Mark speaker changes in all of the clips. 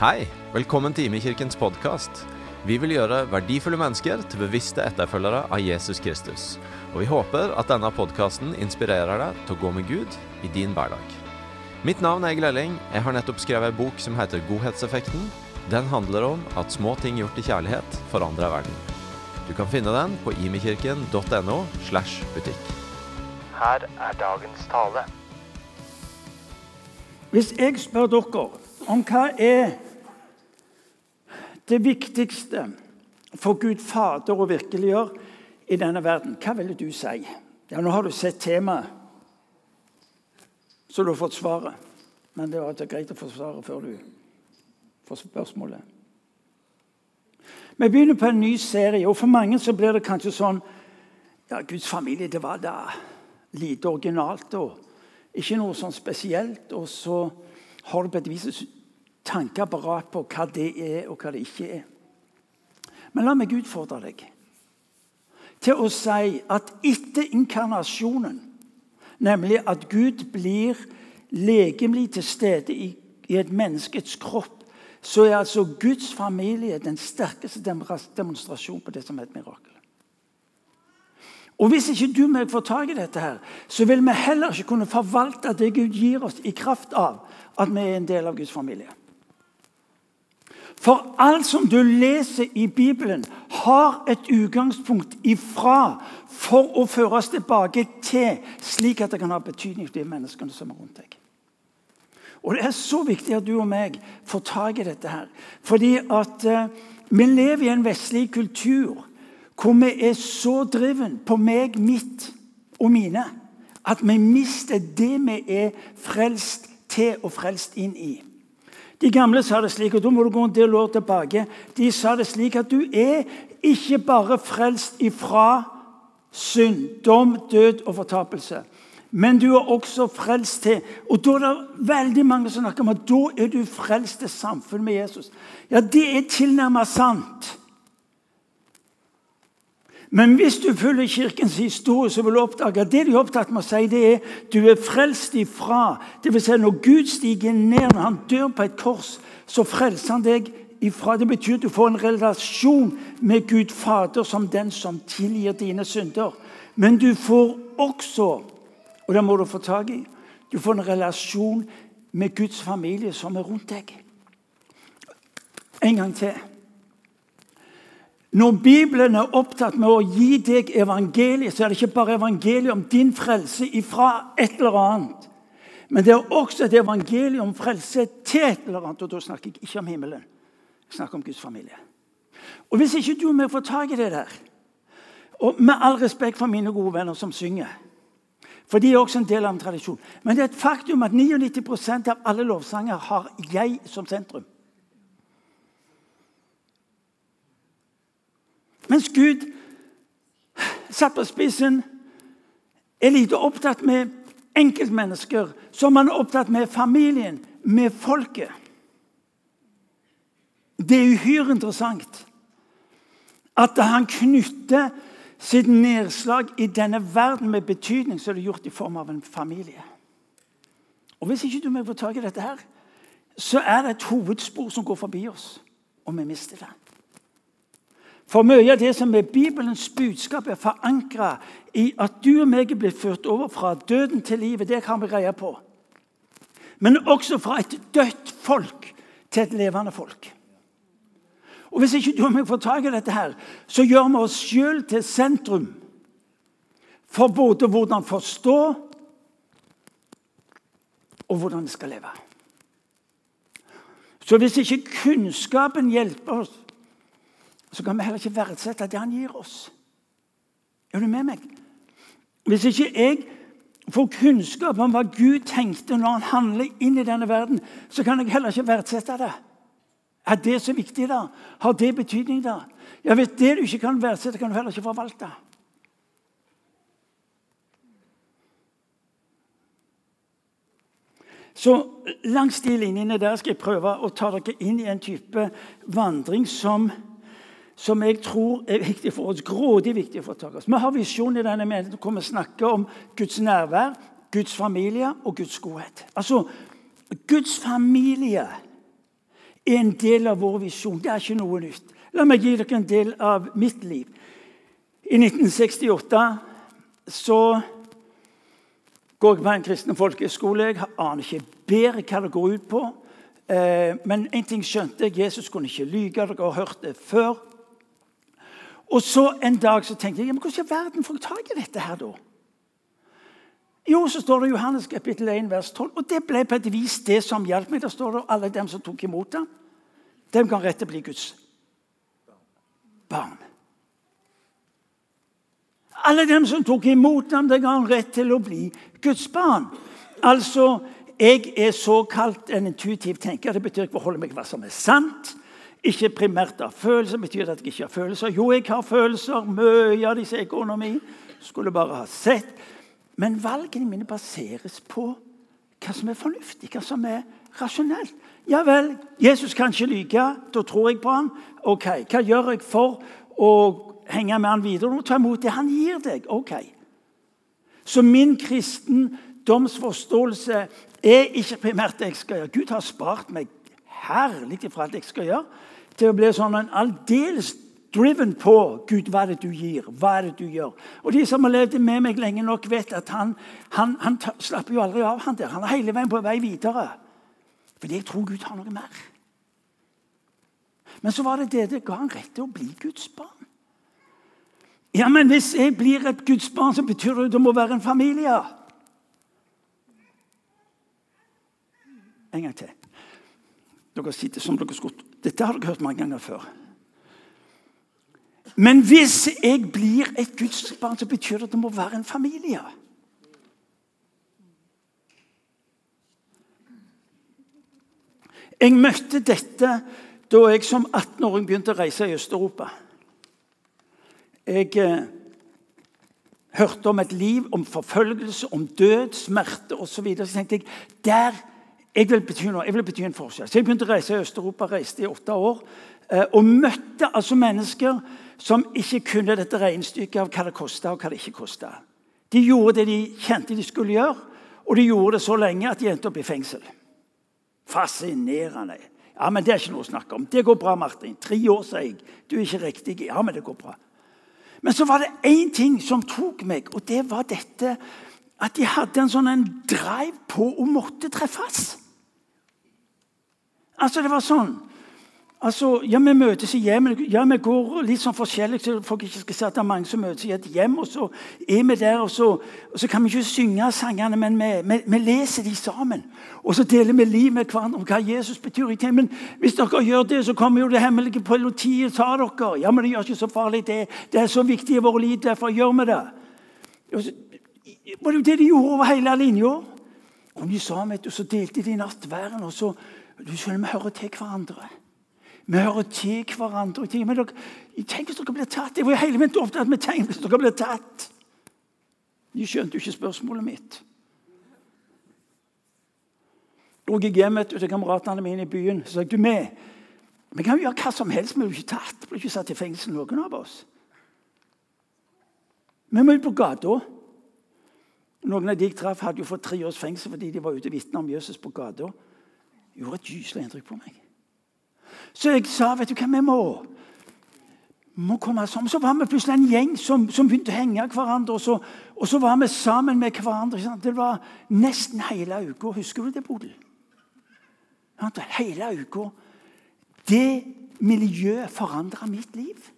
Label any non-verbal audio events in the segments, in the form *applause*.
Speaker 1: Hei, velkommen til Imekirkens podkast. Vi vil gjøre verdifulle mennesker til bevisste etterfølgere av Jesus Kristus. Og vi håper at denne podkasten inspirerer deg til å gå med Gud i din hverdag. Mitt navn er Egil Elling. Jeg har nettopp skrevet en bok som heter Godhetseffekten. Den handler om at små ting gjort i kjærlighet forandrer verden. Du kan finne den på imekirken.no slash butikk.
Speaker 2: Her er dagens tale.
Speaker 3: Hvis jeg spør dere om hva er det viktigste for Gud Fader å virkeliggjøre i denne verden, hva ville du si? Ja, Nå har du sett temaet, så du har fått svaret. Men det var greit å få svaret før du får spørsmålet. Vi begynner på en ny serie, og for mange så blir det kanskje sånn ja, Guds familie, det var da lite originalt og ikke noe sånn spesielt. Og så har du på et vis tankeapparat på hva det er, og hva det ikke er. Men la meg utfordre deg til å si at etter inkarnasjonen, nemlig at Gud blir legemlig til stede i, i et menneskets kropp, så er altså Guds familie den sterkeste demonstrasjonen på det som er et mirakel. Og Hvis ikke du meg får tak i dette, her, så vil vi heller ikke kunne forvalte det Gud gir oss, i kraft av at vi er en del av Guds familie. For alt som du leser i Bibelen, har et utgangspunkt ifra for å føres tilbake til, slik at det kan ha betydning for de menneskene som er rundt deg. Og Det er så viktig at du og meg får tak i dette. her. Fordi at eh, vi lever i en vestlig kultur hvor vi er så driven på meg, mitt og mine at vi mister det vi er frelst til og frelst inn i. De gamle sa det slik, og da må du gå en del år tilbake. De sa det slik at du er ikke bare frelst ifra synd, dom, død og fortapelse. Men du er også frelst til Og da er det veldig mange som snakker om at da er du frelst til samfunn med Jesus. Ja, det er tilnærmet sant. Men hvis du følger Kirkens historie, så vil du oppdage at det de er opptatt med å si, det er du er frelst ifra. Det vil si når Gud stiger ned, når han dør på et kors, så frelser han deg ifra. Det betyr at du får en relasjon med Gud Fader som den som tilgir dine synder. Men du får også, og det må du få tak i, du får en relasjon med Guds familie som er rundt deg. En gang til. Når Bibelen er opptatt med å gi deg evangeliet, så er det ikke bare evangeliet om din frelse ifra et eller annet. Men det er også et evangelium om frelse til et eller annet. Og da snakker jeg ikke om himmelen. Jeg snakker om Guds familie. Og Hvis ikke du og meg får tak i det der og Med all respekt for mine gode venner som synger, for de er også en del av en tradisjon Men det er et faktum at 99% av alle lovsanger har jeg som sentrum. Mens Gud, satt på spissen, er lite opptatt med enkeltmennesker, som han er opptatt med familien, med folket. Det er uhyre interessant at han knytter sitt nedslag i denne verden med betydning, som er gjort i form av en familie. Og Hvis ikke du må få tak i dette, her, så er det et hovedspor som går forbi oss, og vi mister det. For mye av det som er Bibelens budskap, er forankra i at du og meg er blitt ført over fra døden til livet. Det kan vi greie på. Men også fra et dødt folk til et levende folk. Og Hvis ikke du og meg får tak i dette, her, så gjør vi oss sjøl til sentrum for både hvordan forstå og hvordan vi skal leve. Så hvis ikke kunnskapen hjelper oss så kan vi heller ikke verdsette det han gir oss. Er du med meg? Hvis ikke jeg får kunnskap om hva Gud tenkte når han handler inn i denne verden, så kan jeg heller ikke verdsette det. Er det så viktig, da? Har det betydning, da? Ja, Hvis det du ikke kan verdsette, kan du heller ikke forvalte. Så langs de linjene der skal jeg prøve å ta dere inn i en type vandring som som jeg tror er viktig for oss. Grådig viktig for oss. Vi har visjon i denne menigheten hvor vi snakker om Guds nærvær, Guds familie og Guds godhet. Altså, Guds familie er en del av vår visjon. Det er ikke noe nytt. La meg gi dere en del av mitt liv. I 1968 så går jeg på en kristen folkehøyskole. Jeg aner ikke bedre hva det går ut på. Eh, men en ting skjønte jeg. Jesus kunne ikke lyge. Dere har hørt det før. Og så en dag så tenkte jeg ja, men hvordan i verden får jeg tak i dette her da? Jo, så står det Johannes kapittel 1, vers 12. Og det ble på et vis det som hjalp meg. Der står det alle dem som tok imot ham, dem kan rette bli Guds barn. Alle dem som tok imot ham, det ga han rett til å bli Guds barn. Altså, jeg er såkalt en intuitiv tenker. Det betyr ikke å holde meg hva som er sant. Ikke primært av følelser. Betyr at jeg ikke har følelser? Jo, jeg har følelser. Mye av disse økonomi. Skulle bare ha sett. Men valgene mine baseres på hva som er fornuftig, hva som er rasjonelt. Ja vel, Jesus kan ikke lyve. Da tror jeg på han. Ok, Hva gjør jeg for å henge med han videre? Du ta imot det han gir deg. Ok. Så min kristendomsforståelse er ikke primært det jeg skal gjøre. Gud har spart meg herlig for alt jeg skal gjøre, til å bli sånn en aldeles driven på Gud, hva er det du gir, hva er det du gjør. Og De som har levd med meg lenge nok, vet at han, han, han slapper jo aldri av. Han der. Han er hele veien på vei videre. Fordi jeg tror Gud har noe mer. Men så var det det det ga han rett til å bli Guds barn. Ja, men hvis jeg blir et Guds barn, så betyr det at det må være en familie. En gang til. Dere sitter som dere skulle. Dette har dere hørt mange ganger før. Men hvis jeg blir et Guds så betyr det at det må være en familie. Jeg møtte dette da jeg som 18-åring begynte å reise i Øst-Europa. Jeg eh, hørte om et liv, om forfølgelse, om død, smerte osv. Så, videre. så tenkte jeg der jeg vil bety noe, jeg vil bety en forskjell. Så jeg begynte å reise i Øst-Europa, reiste i åtte år. Eh, og møtte altså mennesker som ikke kunne dette regnestykket av hva det kosta, og hva det ikke kosta. De gjorde det de kjente de skulle gjøre, og de gjorde det så lenge at de endte opp i fengsel. Fascinerende. Ja, men Det er ikke noe å snakke om. Det går bra, Martin. Tre år, sier jeg. Du er ikke riktig. Ja, men det går bra. Men så var det én ting som tok meg, og det var dette at de hadde en sånn en drive på å måtte treffes. Altså, det var sånn Altså, ja, Vi møtes i hjemmet. Ja, vi går litt sånn forskjellig, så folk ikke skal se at det er mange som møtes i et hjem. og Så er vi der, og så, og så kan vi ikke synge sangene, men vi, vi, vi, leser de sammen. Og så deler vi liv med hverandre om hva Jesus betyr. i. Men hvis dere gjør det, så kommer jo det hemmelige politiet tar dere. Ja, men det gjør ikke så farlig, det. Det er så viktig i våre liv, derfor gjør vi det. Og så, var det jo det de gjorde over hele linja. Og de sammen, så delte de nattværen, og så du skjønner, vi hører til hverandre. Vi hører til hverandre. Men dere, tenk hvis dere blir tatt. Jeg var hele min opptatt med tegn hvis dere blir tatt. De skjønte jo ikke spørsmålet mitt. Da gikk hjem til kameratene mine i byen så sa jeg, du med. Vi kan jo gjøre hva som helst, vi blir ikke tatt. Vi blir ikke satt i fengsel, noen av oss. Vi må ut på gata. Noen av de jeg traff, hadde jo fått tre års fengsel fordi de var ute og om Jesus på gata. Gjorde et gyselig inntrykk på meg. Så jeg sa vet du hva, vi må, må komme sammen. Så var vi plutselig en gjeng som, som begynte å henge hverandre. Og så, og så, var vi sammen med hverandre. Det var nesten hele uka. Husker du det, Bodil? Hele uka. Det miljøet forandra mitt liv.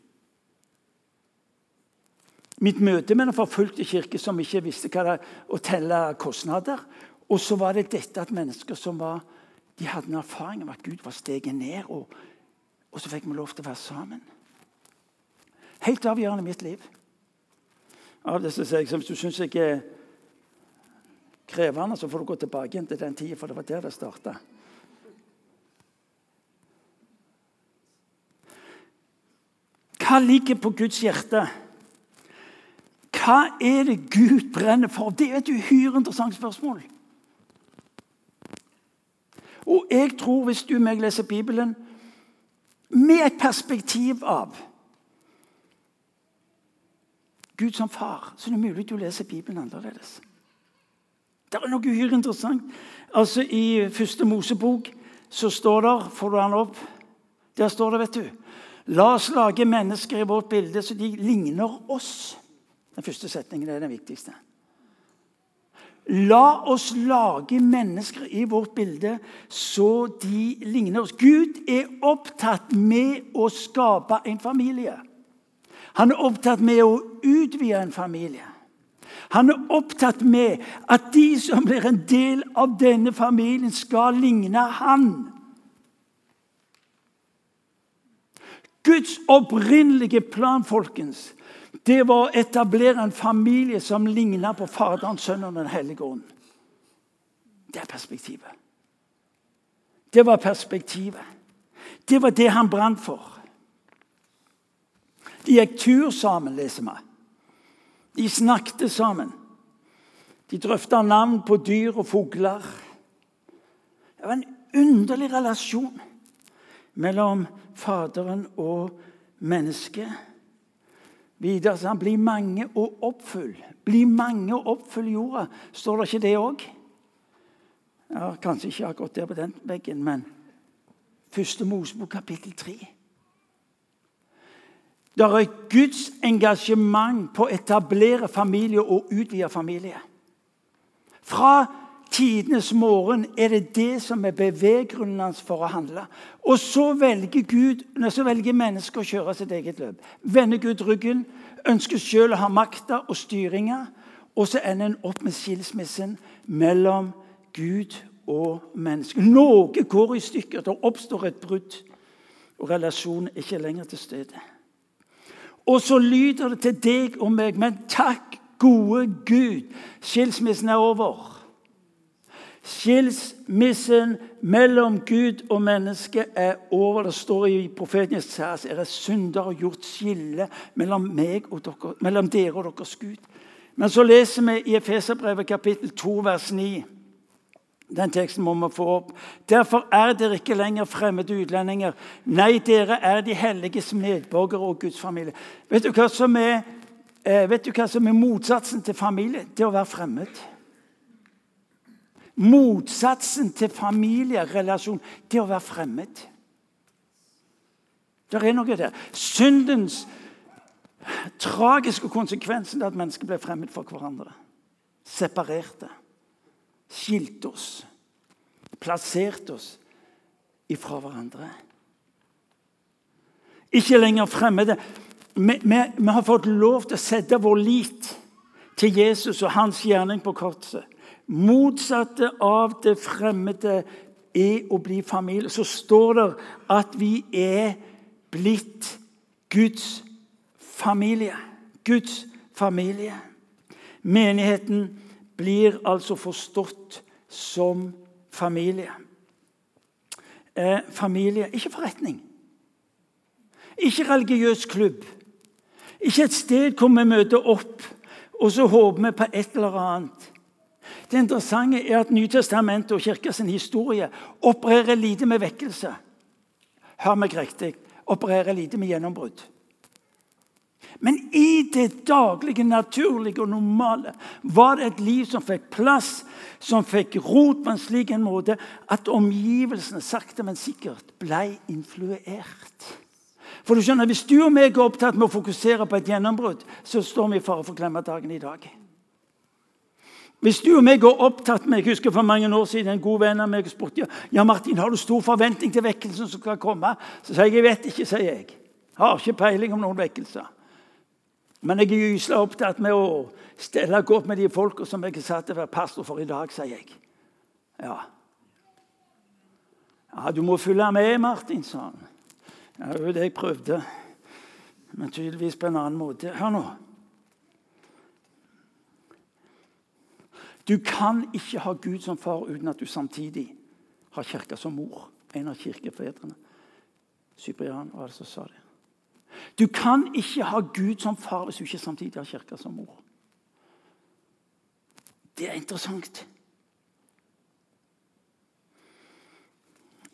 Speaker 3: Mitt møte med den forfulgte kirke som ikke visste hva det å telle kostnader. Og så var det dette at mennesker som var de hadde en erfaring om at Gud var steget ned, og, og så fikk vi lov til å være sammen. Helt avgjørende i mitt liv. Av det så sier jeg, Hvis du syns jeg er krevende, så får du gå tilbake til den tida, for det var der det starta. Hva ligger på Guds hjerte? Hva er det Gud brenner for? Det er et uhyre interessant spørsmål. Og jeg tror, hvis du og meg leser Bibelen med et perspektiv av Gud som far, så er det mulig du leser Bibelen annerledes. Det er noe uhyre interessant. Altså, I første Mosebok så står det Får du den opp? Der står det, vet du La oss lage mennesker i vårt bilde så de ligner oss. Den første setningen er den viktigste. La oss lage mennesker i vårt bilde så de ligner oss. Gud er opptatt med å skape en familie. Han er opptatt med å utvide en familie. Han er opptatt med at de som blir en del av denne familien, skal ligne han. Guds opprinnelige plan folkens, det var å etablere en familie som lignet på Faderen, Sønnen og Den hellige ånd. Det er perspektivet. Det var perspektivet. Det var det han brant for. De gikk tur sammen, leser vi. De snakket sammen. De drøfta navn på dyr og fugler. Det var en underlig relasjon mellom Faderen og mennesket. Videre sa han 'bli mange og oppfyll'. Bli mange og oppfyll jorda. Står det ikke det òg? Ja, kanskje ikke akkurat der på den veggen, men Første Mosebok kapittel 3. Det er Guds engasjement på å etablere familie og utvide familie. Fra tidenes morgen er det det som er beveggrunnen hans for å handle. Og så velger Gud, så velger mennesket å kjøre sitt eget løp. Vender Gud ryggen, ønsker selv å ha makta og styringa. Og så ender en opp med skilsmissen mellom Gud og mennesket. Noe går i stykker. Det oppstår et brudd, og relasjonen er ikke lenger til stede. Og så lyder det til deg og meg, men takk, gode Gud, skilsmissen er over. Skilsmissen mellom Gud og menneske er over. Det står i profeten Jesajas er det syndere gjort skille mellom, dere, mellom dere og deres Gud. Men så leser vi i Efeserbrevet kapittel 2 vers 9. Den teksten må vi få opp. Derfor er dere ikke lenger fremmede utlendinger. Nei, dere er de helliges medborgere og Guds familie. Vet du hva som er, eh, vet du hva som er motsatsen til familie? Det å være fremmed. Motsatsen til familierelasjon, det å være fremmed. Det er noe der. Syndens tragiske konsekvensen er at mennesker ble fremmed for hverandre. Separerte. Skilte oss. Plasserte oss ifra hverandre. Ikke lenger fremmede. Vi, vi, vi har fått lov til å sette vår lit til Jesus og hans gjerning på korset motsatte av det fremmede er å bli familie. Så står det at vi er blitt Guds familie. Guds familie. Menigheten blir altså forstått som familie. Eh, familie, ikke forretning. Ikke religiøs klubb. Ikke et sted hvor vi møter opp og så håper vi på et eller annet. Det interessante er at Nytestamentet og kirkas historie opererer lite med vekkelse. Hør meg riktig opererer lite med gjennombrudd. Men i det daglige, naturlige og normale var det et liv som fikk plass, som fikk rot på en slik en måte at omgivelsene sakte, men sikkert ble influert. For du skjønner, Hvis du og meg er opptatt med å fokusere på et gjennombrudd, så står vi i fare for å glemme dagen i dag. Hvis du og meg går opptatt med Jeg husker for mange år siden en god venn av meg spurte ja, ja, Martin, har du stor forventning til vekkelsen som skal komme. Så sier jeg jeg vet ikke, sier jeg. Har ikke peiling om noen vekkelser. Men jeg er gyselig opptatt med å stelle godt med de folka som jeg er satt til å være pastor for i dag, sier jeg. Ja. ja, du må følge med, Martin, sa han. Ja, det var det jeg prøvde. Men tydeligvis på en annen måte. Hør nå. Du kan ikke ha Gud som far uten at du samtidig har kirka som mor. En av kirkefedrene. Cyprian var det som sa det. Du kan ikke ha Gud som far hvis du ikke samtidig har kirka som mor. Det er interessant.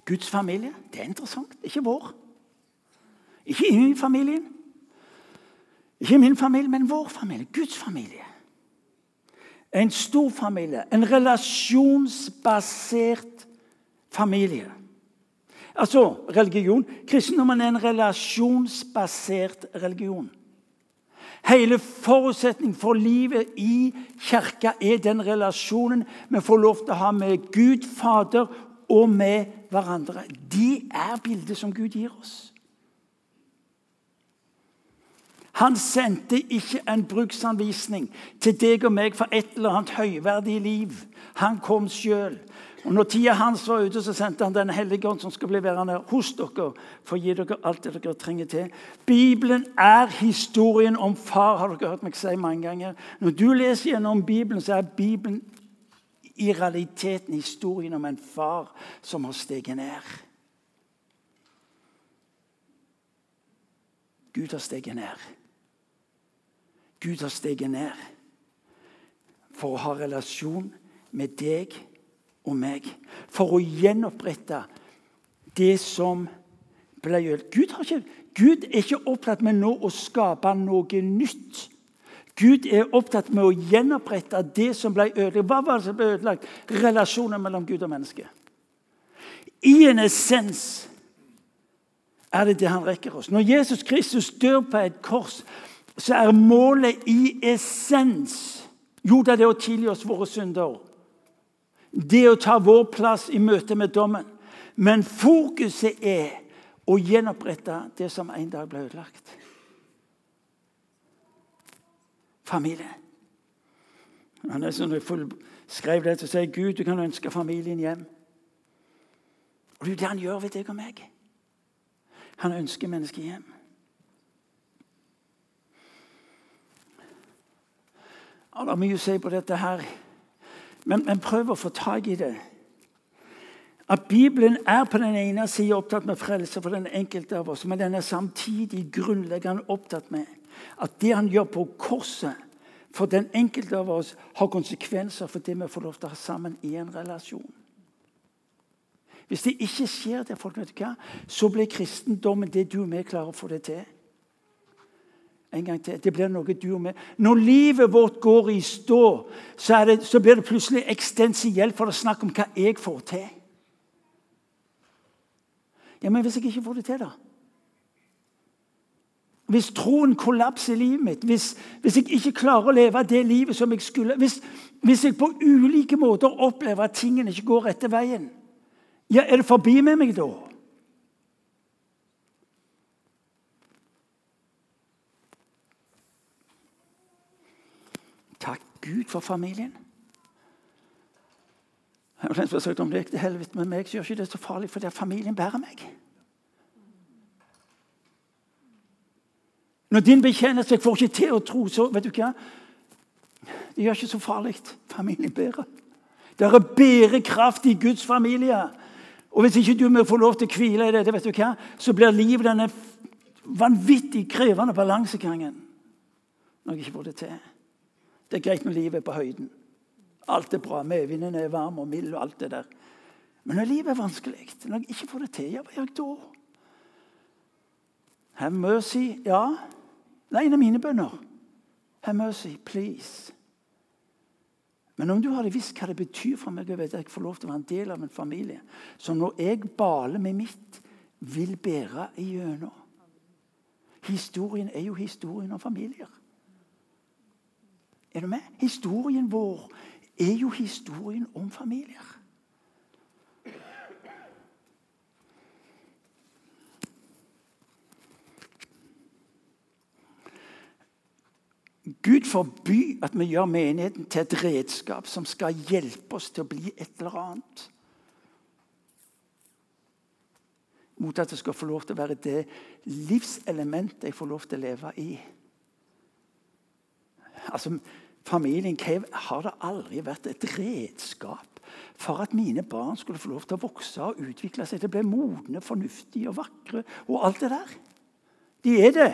Speaker 3: Guds familie, det er interessant. Ikke vår. Ikke min familie. Ikke min familie, men vår familie. Guds familie. En stor familie, en relasjonsbasert familie. Altså religion. Kristendommen er en relasjonsbasert religion. Hele forutsetningen for livet i kirka er den relasjonen vi får lov til å ha med Gud Fader og med hverandre. Det er bildet som Gud gir oss. Han sendte ikke en bruksanvisning til deg og meg for et eller annet høyverdig liv. Han kom sjøl. Og når tida hans var ute, så sendte han Den hellige ånd, som skal bli værende hos dere for å gi dere alt det dere trenger til. Bibelen er historien om far, har dere hørt meg si mange ganger. Når du leser gjennom Bibelen, så er Bibelen i realiteten historien om en far som har steget ned. Gud har steget ned. Gud har steget ned for å ha relasjon med deg og meg. For å gjenopprette det som ble gjort. Gud, Gud, er ikke opptatt med nå å skape noe nytt. Gud er opptatt med å gjenopprette det som ble ødelagt. Hva var det som ble ødelagt? Relasjonen mellom Gud og menneske. I en essens er det det han rekker oss. Når Jesus Kristus dør på et kors, så er målet i essens Jo, det er det å tilgi oss våre synder det å ta vår plass i møte med dommen. Men fokuset er å gjenopprette det som en dag ble ødelagt. Familie. Han sånn, jeg skrev det så sier Gud, du kan ønske familien hjem. Og Det er det han gjør ved deg og meg. Han ønsker mennesket hjem. Det er mye å si på dette her. Men, men prøv å få tak i det. At Bibelen er på den ene siden opptatt med frelse for den enkelte av oss, men den er samtidig grunnleggende opptatt med at det han gjør på korset for den enkelte av oss, har konsekvenser for det vi får lov til å ha sammen i en relasjon. Hvis det ikke skjer, det, folk så blir kristendommen det du og vi klarer å få det til. En gang til. Det blir noe du og meg. Når livet vårt går i stå, så, det, så blir det plutselig eksistensielt for å snakke om hva jeg får til. Ja, Men hvis jeg ikke får det til, da? Hvis troen kollapser i livet mitt, hvis, hvis, jeg ikke klarer å leve det livet som jeg skulle hvis, hvis, jeg på ulike måter opplever at tingene ikke går rette veien, ja, er det forbi med meg da? Gud for familien. Jeg har sagt om det gikk til helvete med meg, så gjør ikke det så farlig, for det er familien bærer meg. Når din betjeneste får ikke til å tro, så vet du hva? Det gjør ikke så farlig. Familien bærer. Det er bærekraft i Guds familie. Og hvis ikke du må få lov til å hvile i det, vet du hva? så blir livet denne vanvittig krevende balansegangen når jeg ikke får det til. Det er greit når livet er på høyden. Alt er bra. Medvinden er varm og mild og alt det der. Men når livet er vanskelig, når jeg ikke får det til, ja, hva gjør jeg da? Have mercy. Ja, det er en av mine bønner. Have mercy, please. Men om du hadde visst hva det betyr for meg å vite at jeg får lov til å være en del av en familie som når jeg baler med mitt, vil bære igjennom Historien er jo historien om familier. Er du med? Historien vår er jo historien om familier. Gud forby at vi gjør menigheten til et redskap som skal hjelpe oss til å bli et eller annet. Mot at det skal få lov til å være det livselementet jeg får lov til å leve i. Altså, Familien har det aldri vært et redskap for at mine barn skulle få lov til å vokse og utvikle seg til å bli modne, fornuftige og vakre og alt det der. De er det.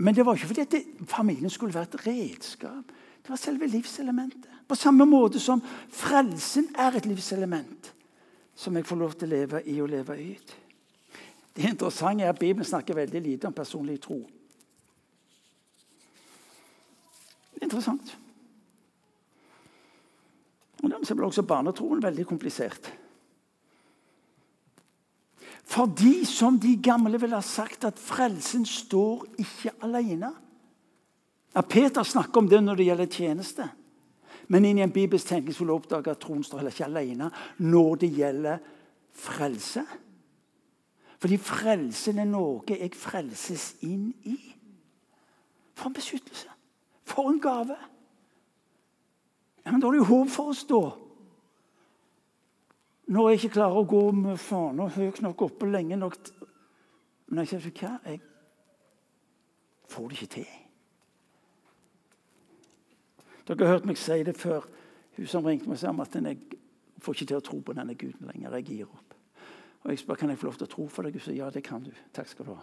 Speaker 3: Men det var ikke fordi at familien skulle være et redskap. Det var selve livselementet. På samme måte som frelsen er et livselement som jeg får lov til å leve i og leve ut. Det interessante er at Bibelen snakker veldig lite om personlig tro. Interessant. Og Dermed ble også barnetroen veldig komplisert. Fordi, som de gamle ville ha sagt, at frelsen står ikke alene. Ja, Peter snakker om det når det gjelder tjeneste. Men inn i en bibelsk tenkning vil du oppdage at troen står heller ikke alene når det gjelder frelse. Fordi frelsen er noe jeg frelses inn i. For en beskyttelse! For en gave! Ja, men Da er det jo håp for oss, da. Når jeg ikke klarer å gå med fana høyt nok oppe lenge nok Men jeg sier hva, jeg får det ikke til. Dere har hørt meg si det før. Hun som ringte meg, sa at jeg får ikke til å tro på denne guden lenger. Jeg gir opp. Og Jeg spør kan jeg få lov til å tro for deg. Hun sier ja, det kan du. Takk skal du ha.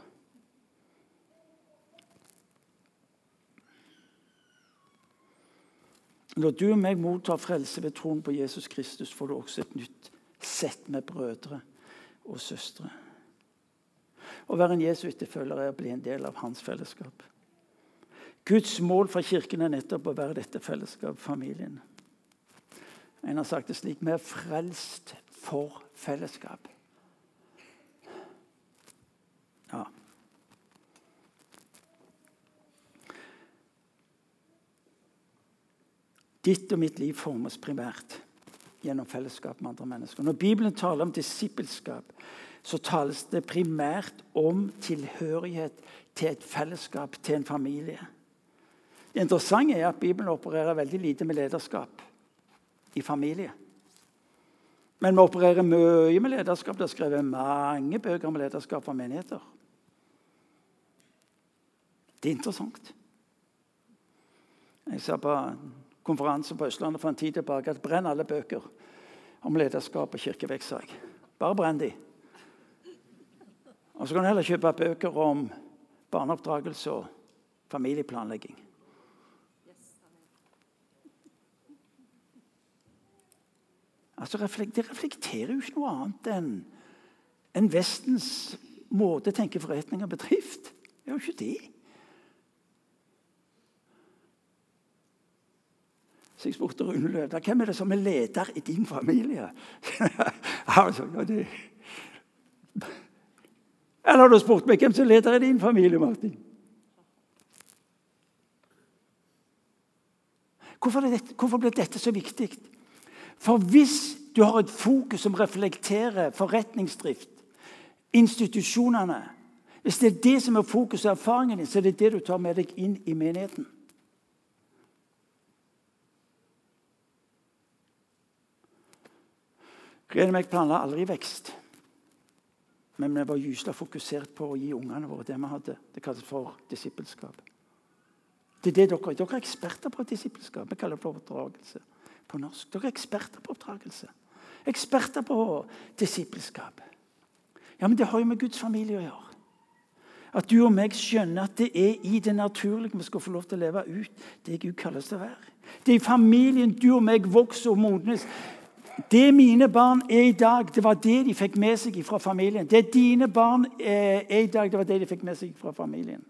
Speaker 3: Når du og meg mottar frelse ved troen på Jesus Kristus, får du også et nytt sett med brødre og søstre. Å være en Jesu etterfølger er å bli en del av hans fellesskap. Guds mål for Kirken er nettopp å være dette fellesskapet, familien. En har sagt det slik vi er frelst for fellesskap. Ditt og mitt liv formes primært gjennom fellesskap med andre mennesker. Når Bibelen taler om disippelskap, så tales det primært om tilhørighet til et fellesskap, til en familie. Det interessante er at Bibelen opererer veldig lite med lederskap i familie. Men vi opererer mye med lederskap. Det er skrevet mange bøker om lederskap for menigheter. Det er interessant. Jeg sa på konferanse på Østlandet for en tid tilbake at brenn alle bøker om lederskap og kirkevekk, jeg. Bare brenn de. Og så kan du heller kjøpe bøker om barneoppdragelse og familieplanlegging. Altså, det reflekterer jo ikke noe annet enn en Vestens måte å tenke forretning og bedrift. Det er jo ikke det. Så jeg spurte Rune Løvda hvem er det som er leder i din familie. *laughs* altså, det... *laughs* Eller har du spurt meg hvem som er leder i din familie, Martin? Hvorfor, dette, hvorfor ble dette så viktig? For hvis du har et fokus som reflekterer forretningsdrift, institusjonene Hvis det er det som er fokus og erfaringen din, så er det det du tar med deg inn i menigheten. Grenemek planla aldri vekst. Men vi var gyselig fokusert på å gi ungene våre det vi hadde. Det kalles for disippelskap. Det er det dere, dere er eksperter på disippelskap. Vi kaller det for oppdragelse på norsk. Dere er eksperter på oppdragelse. Eksperter på disippelskap. Ja, men Det har jo med Guds familie å gjøre. At du og meg skjønner at det er i det naturlige vi skal få lov til å leve ut det Gud kaller oss til å være. Det er i familien du og meg vokser og modnes. Det mine barn er i dag, det var det de fikk med seg fra familien. Det dine barn er i dag, det var det de fikk med seg fra familien.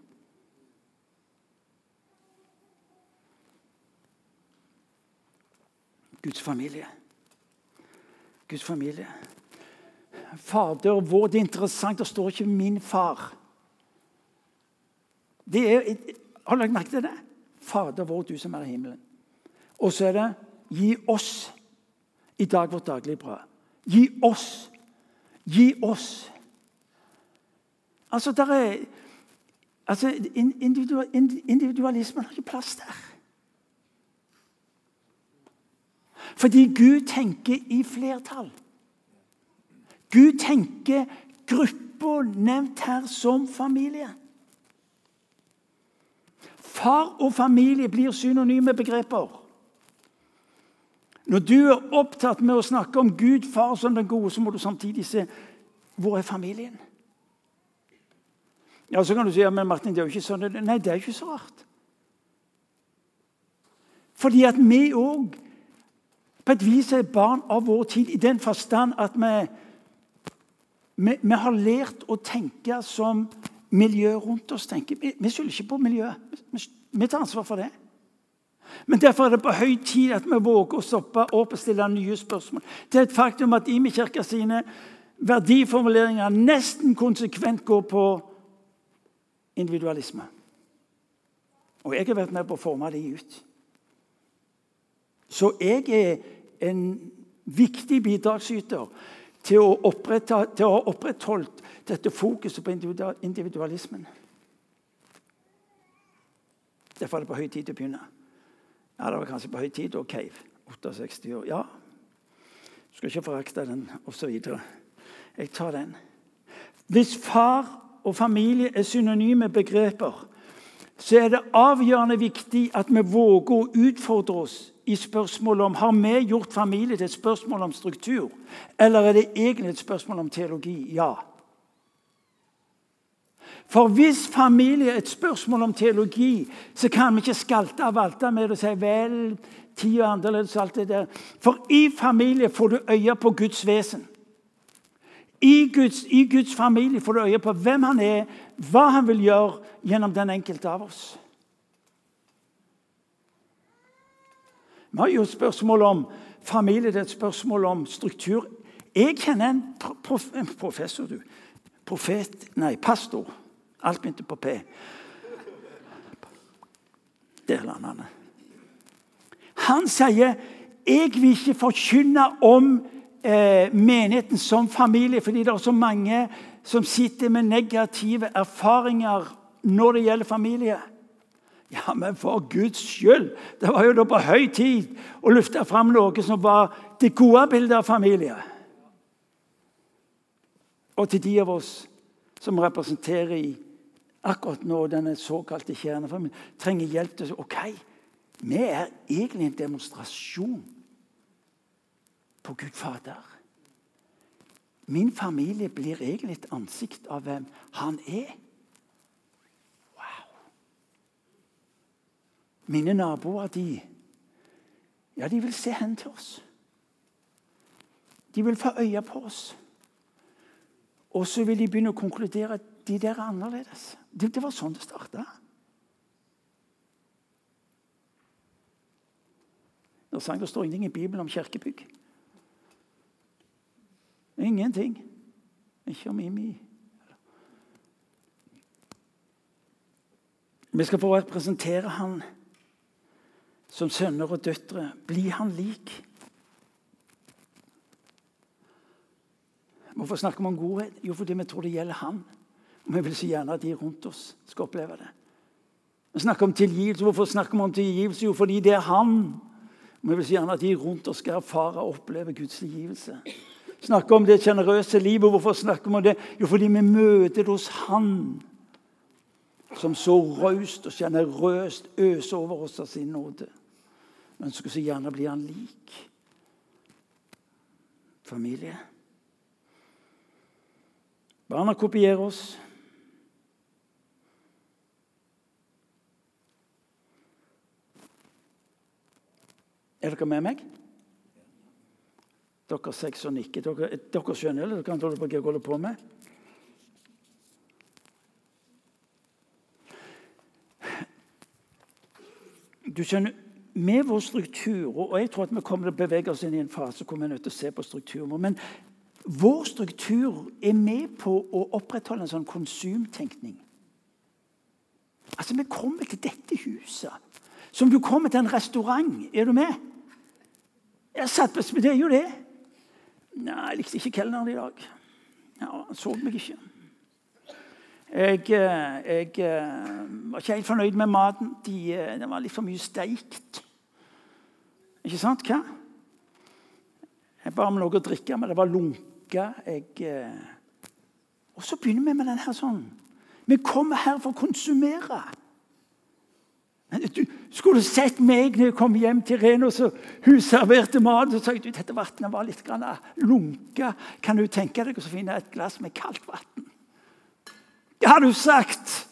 Speaker 3: Guds familie. Guds familie. Fader vår Det er interessant, det står ikke 'min far'. Det er, har du lagt merke til det? Fader vår, du som er i himmelen. Og så er det 'gi oss i dag vårt daglige brød'. Gi oss. Gi oss. Altså, der er altså, Individualismen har ikke plass der. Fordi Gud tenker i flertall. Gud tenker gruppa nevnt her som familie. Far og familie blir synonyme begreper. Når du er opptatt med å snakke om Gud, far som den gode, så må du samtidig se hvor er familien. Ja, Så kan du si ja, men Martin, det er jo ikke sånn. Nei, det er ikke så rart. Fordi at vi òg på et vis er barn av vår tid i den forstand at vi, vi, vi har lært å tenke som miljøet rundt oss tenker. Vi, vi skylder ikke på miljøet. Vi, vi tar ansvar for det. Men derfor er det på høy tid at vi våger å stoppe opp og stille nye spørsmål. Det er et faktum at Imi kirka sine verdiformuleringer nesten konsekvent går på individualisme. Og jeg har vært med på å forme de ut. Så jeg er en viktig bidragsyter til å, til å ha opprettholdt dette fokuset på individualismen. Derfor er det på høy tid å begynne. Ja, det var kanskje på høy tid da, cave. 68 år. Ja, skal ikke forakte den, osv. Jeg tar den. Hvis far og familie er synonyme begreper, så er det avgjørende viktig at vi våger å utfordre oss i spørsmålet om har vi gjort familie til et spørsmål om struktur, eller er det egentlig et spørsmål om teologi? Ja. For hvis familie er et spørsmål om teologi, så kan vi ikke skalte og valte med det og si vel, tida er annerledes alt det der. For i familie får du øye på Guds vesen. I Guds, I Guds familie får du øye på hvem han er, hva han vil gjøre gjennom den enkelte av oss. Vi har jo et spørsmål om familie, det er et spørsmål om struktur. Jeg kjenner en prof, professor, du. Profet Nei, pastor. Alt begynte på P. Der lander han. Han sier jeg vil ikke forkynne om eh, menigheten som familie, fordi det er så mange som sitter med negative erfaringer når det gjelder familie. Ja, men for Guds skyld! Det var jo da på høy tid å løfte fram noe som var det gode bildet av familie. Og til de av oss som representerer i akkurat nå denne såkalte kjernefamilien, trenger hjelp til å si OK, vi er egentlig en demonstrasjon på Gud Fader. Min familie blir egentlig et ansikt av hvem han er. Wow. Mine naboer, de Ja, de vil se hen til oss. De vil få øye på oss. Og så vil de begynne å konkludere at de der er annerledes. Det, det var sånn det starta. Sang, det står ingenting i Bibelen om kirkebygg. Ingenting. Ikke om Imi. Vi skal få representere han som sønner og døtre. Blir han lik? Hvorfor snakker vi om godhet? Jo, fordi vi tror det gjelder han. Og vi vil så gjerne at de rundt oss skal oppleve det. Vi snakker om tilgivelse. Hvorfor snakker vi om tilgivelse? Jo, fordi det er han. Og vi vil så gjerne at de rundt oss skal erfare og oppleve Guds tilgivelse. Snakker om det sjenerøse livet. Hvorfor snakker vi om det? Jo, fordi vi møter det hos Han som så raust og sjenerøst øser over oss av sin nåde. Men så gjerne blir han lik familie. Barna kopierer oss. Er dere med meg? Dere seks og nikker. Dere, dere skjønner eller dere holde på hva jeg holder på med? Du skjønner, med vår struktur Og jeg tror at vi kommer til å bevege oss inn i en fase hvor vi er nødt til å se på strukturen vår. Men vår struktur er med på å opprettholde en sånn konsumtenkning. Altså, Vi kommer til dette huset som du kommer til en restaurant. Er du med? Jeg satt på, Det er jo det. Nei, jeg likte ikke kelneren i dag. Ja, Han så meg ikke. Jeg, eh, jeg, eh, var ikke helt fornøyd med maten. De, den det var litt for mye steikt. Ikke sant? Hva? Jeg ba om noe å drikke, men det var lunke. Jeg, og så begynner vi med denne her sånn. Vi kommer her for å konsumere. Men Du skulle sett meg når jeg kom hjem til Reno, så hun serverte mat. og sa jeg, du, dette vannet var litt lunka. Kan du tenke deg å finne et glass med kaldt vann? Det har du sagt.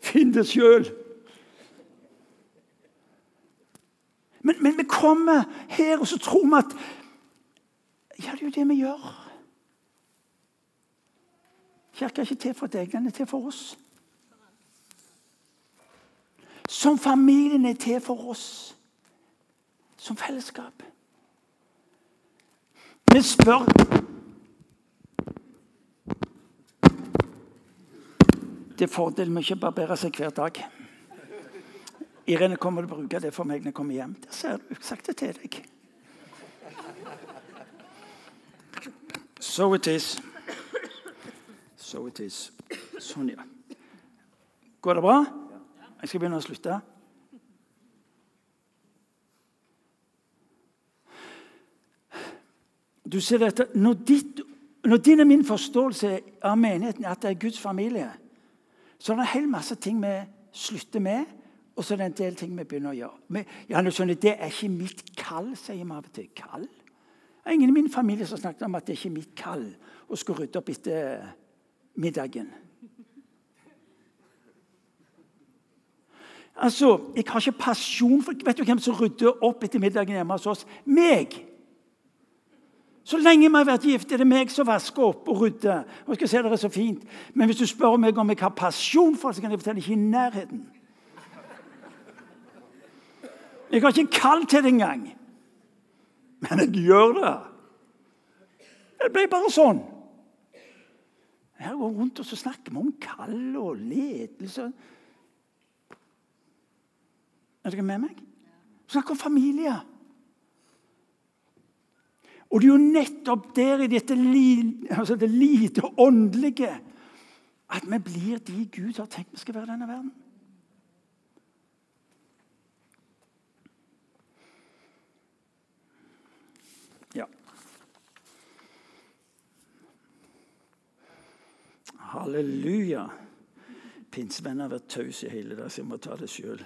Speaker 3: Finn det sjøl. Men, men, vi kommer her, og så tror vi at Ja, det er jo det vi gjør. Kirka er ikke til for deg, den er til for oss. Som familien er til for oss. Som fellesskap. Vi spør Det er fordel med ikke å barbere seg hver dag. Irene kommer til å bruke det for meg når jeg kommer hjem. Det ser du. Sagt det til deg. So it is. So it is. Sånn, ja. Går det bra? Jeg skal begynne å slutte. Du ser dette, når, ditt, når din og min forståelse av menigheten er at det er Guds familie, så er det en hel masse ting vi slutter med, og så er det en del ting vi begynner å gjøre. Men, ja, skjønner, det er ikke mitt kall, sier vi av og til. Kall? Det er ingen i min familie som snakket om at det ikke er mitt kall å skulle rydde opp etter middagen. Altså, Jeg har ikke pasjon for Vet du hvem som rydder opp etter middagen hjemme hos oss? Meg! Så lenge vi har vært gift, er det meg som vasker opp og rydder. Og skal si det er så fint. Men hvis du spør meg om jeg har pasjon for det, så kan jeg fortelle ikke i nærheten. Jeg har ikke kall til det engang. Men jeg gjør det. Det ble bare sånn. Her går rundt og så snakker vi om kall og ledelse. Er dere med meg? Vi snakker om familie. Og det er jo nettopp der i dette altså det lite åndelige at vi blir de Gud har tenkt vi skal være i denne verden. Ja. Halleluja. Pinsevenner har vært tause hele dag, så jeg må ta det sjøl.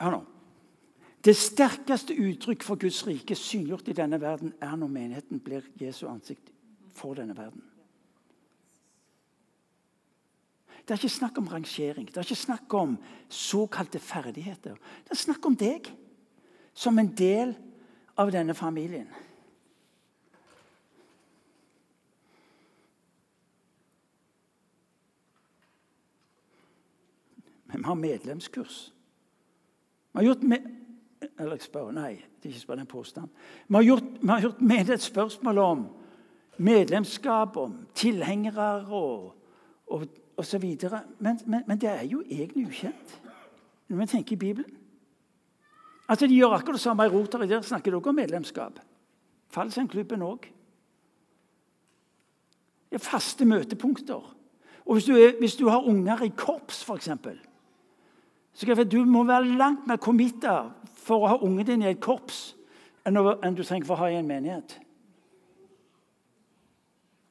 Speaker 3: Hør nå. Det sterkeste uttrykk for Guds rike synliggjort i denne verden er når menigheten blir Jesu ansikt for denne verden. Det er ikke snakk om rangering, det er ikke snakk om såkalte ferdigheter. Det er snakk om deg som en del av denne familien. Vi har medlemskurs. Vi har gjort med eller jeg spør, nei, det er ikke spør, en påstand. Vi har gjort, vi har gjort med et spørsmål om medlemskap, om tilhengere og, og, og så videre. Men, men, men, det er jo egentlig ukjent når vi tenker i Bibelen. Altså, De gjør akkurat det samme i Rotary. Der snakker dere om medlemskap. Fallskjermklubben òg. Det er faste møtepunkter. Og hvis du, er, hvis du har unger i korps, f.eks. Så jeg vet, Du må være langt mer committa for å ha ungen din i et korps enn, du trenger for å ha i en menighet.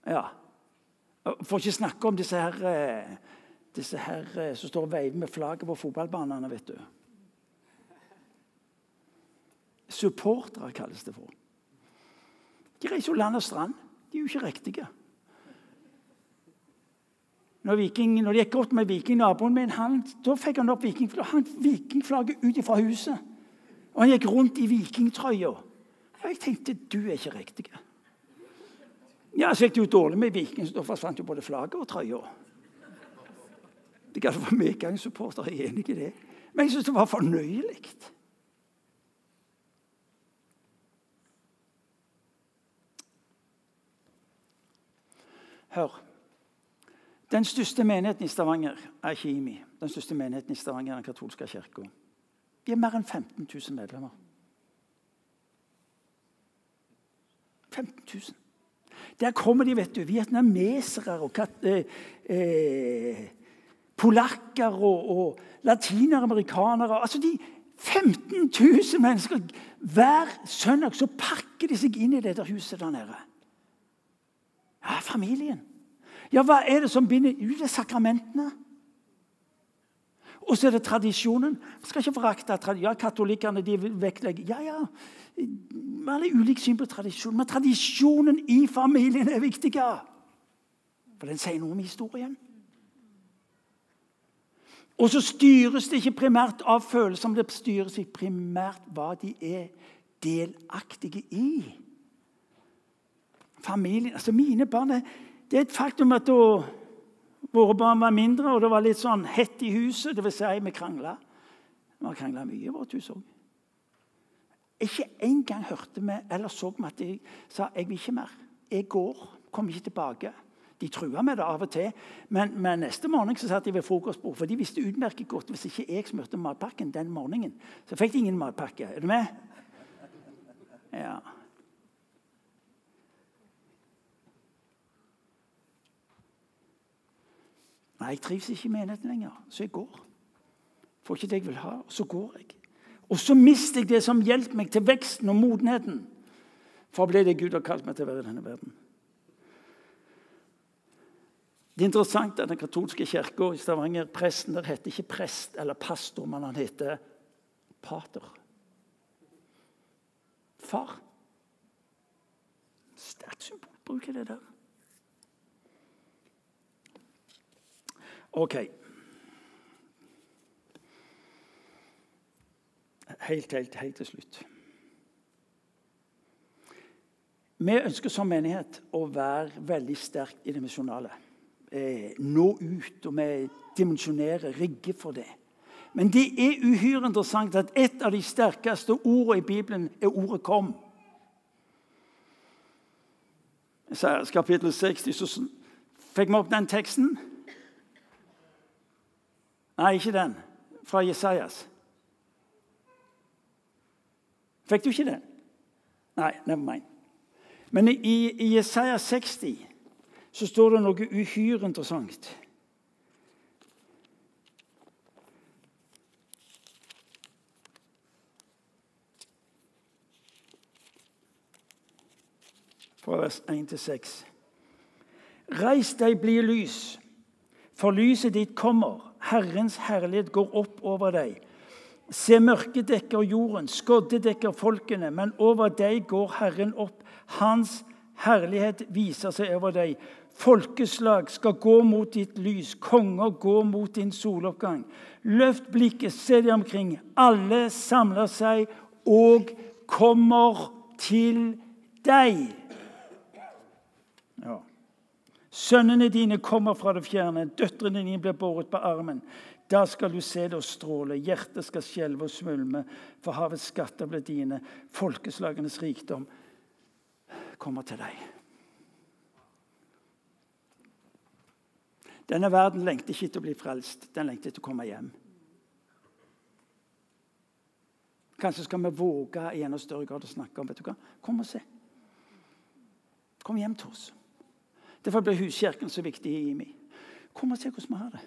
Speaker 3: Ja. For ikke snakke om disse her, eh, disse her eh, som står og veiver med flagget på fotballbanene. vet du. Supportere kalles det for. De reiser jo land og strand. De er jo ikke riktige. Når, viking, når det gikk godt med vikingnaboen min, han, da fikk han opp vikingflagget, vikingflagget ut fra huset. Og han gikk rundt i vikingtrøya. Og jeg tenkte du er ikke riktig. Ja, Så gikk det jo dårlig med Viking, så da forsvant jo både flagget og trøya. Det kan være medgangssupporter, jeg er enig i det. Men jeg syns det var fornøyelig. Hør. Den største menigheten i Stavanger er Kimi. Den største menigheten i Stavanger er den katolske kirka. De er mer enn 15 000 medlemmer. 15 000. Der kommer de, vet du, vietnamesere og eh, eh, polakker og, og latinamerikanere. Altså de 15 000 mennesker. Hver søndag så pakker de seg inn i dette huset der nede. Ja, familien. Ja, hva er det som binder ut? Det er sakramentene. Og så er det tradisjonen. Jeg skal ikke forakte ja, Katolikkene de vektlegger Ja, ja, vi har ulikt syn på tradisjon, men tradisjonen i familien er viktig. For den sier noe om historien. Og så styres det ikke primært av følelser, men det styres primært hva de er delaktige i. Familien, altså Mine barn Det er et faktum at da Våre barn var mindre, og det var litt sånn hett i huset. Vil si, vi krangla. Vi har krangla mye i vårt hus òg. Ikke engang hørte vi eller så vi at de sa jeg vil ikke mer. Jeg går, kommer ikke tilbake. De trua med det av og til. Men, men neste morgen så satt de ved frokostbord, for de visste utmerket godt hvis ikke jeg smurte matpakken den morgenen, så fikk de ingen matpakke. Er du med? Ja. Nei, jeg trives ikke i menigheten lenger, så jeg går. Får ikke det jeg vil ha, og så går jeg. Og så mister jeg det som hjelper meg til veksten og modenheten. For ble det Gud har kalt meg til å være i denne verden. Det er interessant at Den katolske kirka i Stavanger presten der heter ikke prest eller pastor, men han heter pater. Far. Sterk symbolbruk er det der. OK. Helt, helt, helt til slutt. Vi ønsker som menighet å være veldig sterkt i det misjonale. Eh, nå ut, og vi dimensjonerer, rigger for det. Men det er uhyre interessant at et av de sterkeste ordene i Bibelen er ordet 'kom'. Isaias kapittel 60, så fikk vi opp den teksten. Nei, ikke den. Fra Jesajas. Fikk du ikke den? Nei, never mind. Men i, i Jesaja 60 så står det noe uhyre interessant. Fra vers 1 til 6. Reis deg, bli lys, for lyset ditt kommer. Herrens herlighet går opp over deg. Se, mørket dekker jorden, skodde dekker folkene, men over deg går Herren opp. Hans herlighet viser seg over deg. Folkeslag skal gå mot ditt lys, konger gå mot din soloppgang. Løft blikket, se deg omkring. Alle samler seg og kommer til deg. Ja. Sønnene dine kommer fra det fjerne, døtrene dine blir båret på armen. Da skal du se det og stråle, hjertet skal skjelve og svulme, for havets skatter blir dine, folkeslagenes rikdom kommer til deg. Denne verden lengter ikke til å bli frelst, den lengter til å komme hjem. Kanskje skal vi våge i enda større grad å snakke om vet du hva? Kom og se. Kom hjem til oss. Derfor blir huskirken så viktig i meg. Kom og se hvordan vi har det.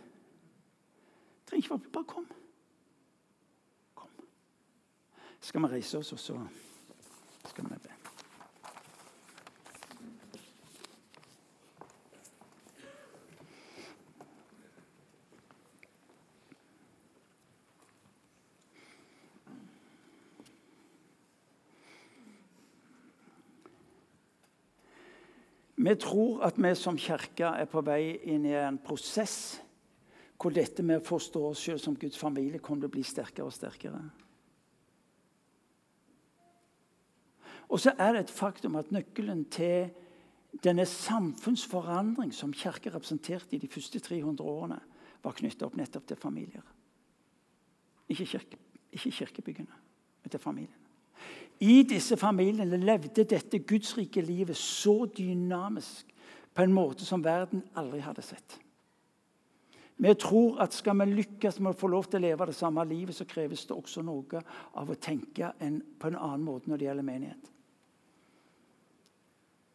Speaker 3: Trenger ikke bare kom. Kom. Skal vi reise oss, og så skal vi be. Vi tror at vi som kirke er på vei inn i en prosess hvor dette med å forstå oss selv som Guds familie kommer til å bli sterkere og sterkere. Og så er det et faktum at nøkkelen til denne samfunnsforandring som kirka representerte i de første 300 årene, var knytta opp nettopp til familier. Ikke, kirke, ikke kirkebyggene, men til familien. I disse familiene levde dette gudsrike livet så dynamisk på en måte som verden aldri hadde sett. Vi tror at skal vi lykkes med å få lov til å leve det samme livet, så kreves det også noe av å tenke en, på en annen måte når det gjelder menighet.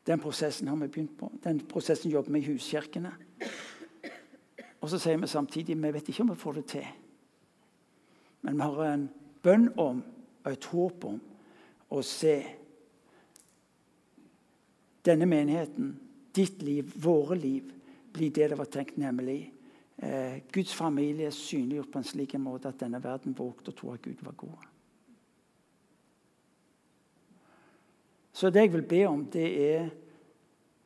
Speaker 3: Den prosessen har vi begynt på. Den prosessen jobber vi i huskirkene. Og så sier vi samtidig vi vet ikke om vi får det til. Men vi har en bønn om og et håp om å se denne menigheten, ditt liv, våre liv, bli det det var tenkt, nemlig eh, Guds familie synliggjort på en slik måte at denne verden vågte å tro at Gud var god. Så det jeg vil be om, det er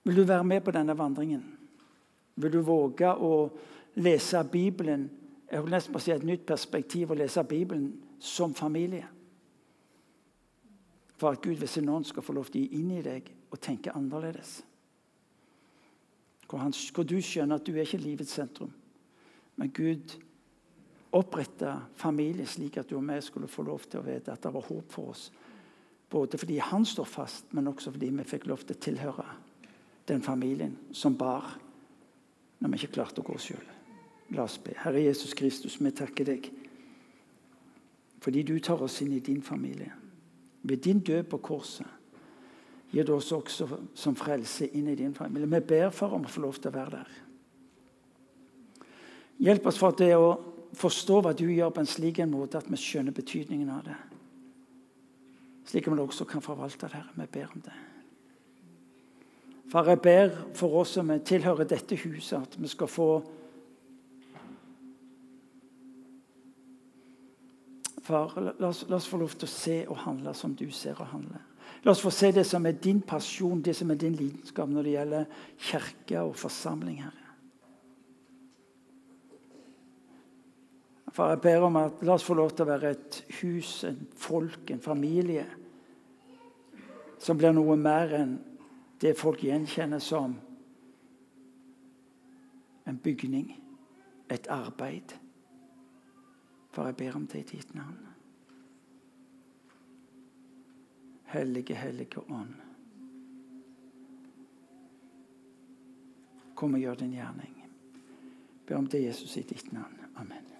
Speaker 3: Vil du være med på denne vandringen? Vil du våge å lese Bibelen jeg vil nesten bare si et nytt perspektiv å lese Bibelen som familie? For at Gud ved sin ånd skal få lov til å gi inn i deg og tenke annerledes. Hvor, han, hvor du skjønner at du er ikke livets sentrum, men Gud oppretta familie slik at du og vi skulle få lov til å vite at det var håp for oss. Både fordi han står fast, men også fordi vi fikk lov til å tilhøre den familien som bar når vi ikke klarte å gå sjøl. La oss be. Herre Jesus Kristus, vi takker deg fordi du tar oss inn i din familie. Ved din død på korset gir du oss også som frelse inn i din familie. Vi ber for om å få lov til å være der. Hjelp oss for det å forstå hva du gjør på en slik en måte at vi skjønner betydningen av det. Slik at vi også kan forvalte det. Herre. Vi ber om det. Far, jeg ber for oss som tilhører dette huset, at vi skal få Far, la oss, la oss, få lov til å se og handle som du ser og handler. La oss få se det som er din pasjon, det som er din lidenskap når det gjelder kirke og forsamling, Herre. Far, jeg ber om at la oss få lov til å være et hus, en folk, en familie som blir noe mer enn det folk gjenkjenner som en bygning, et arbeid. For jeg ber om det i ditt navn. Hellige, hellige ånd. Kom og gjør din gjerning. Ber om det, Jesus, i ditt navn. Amen.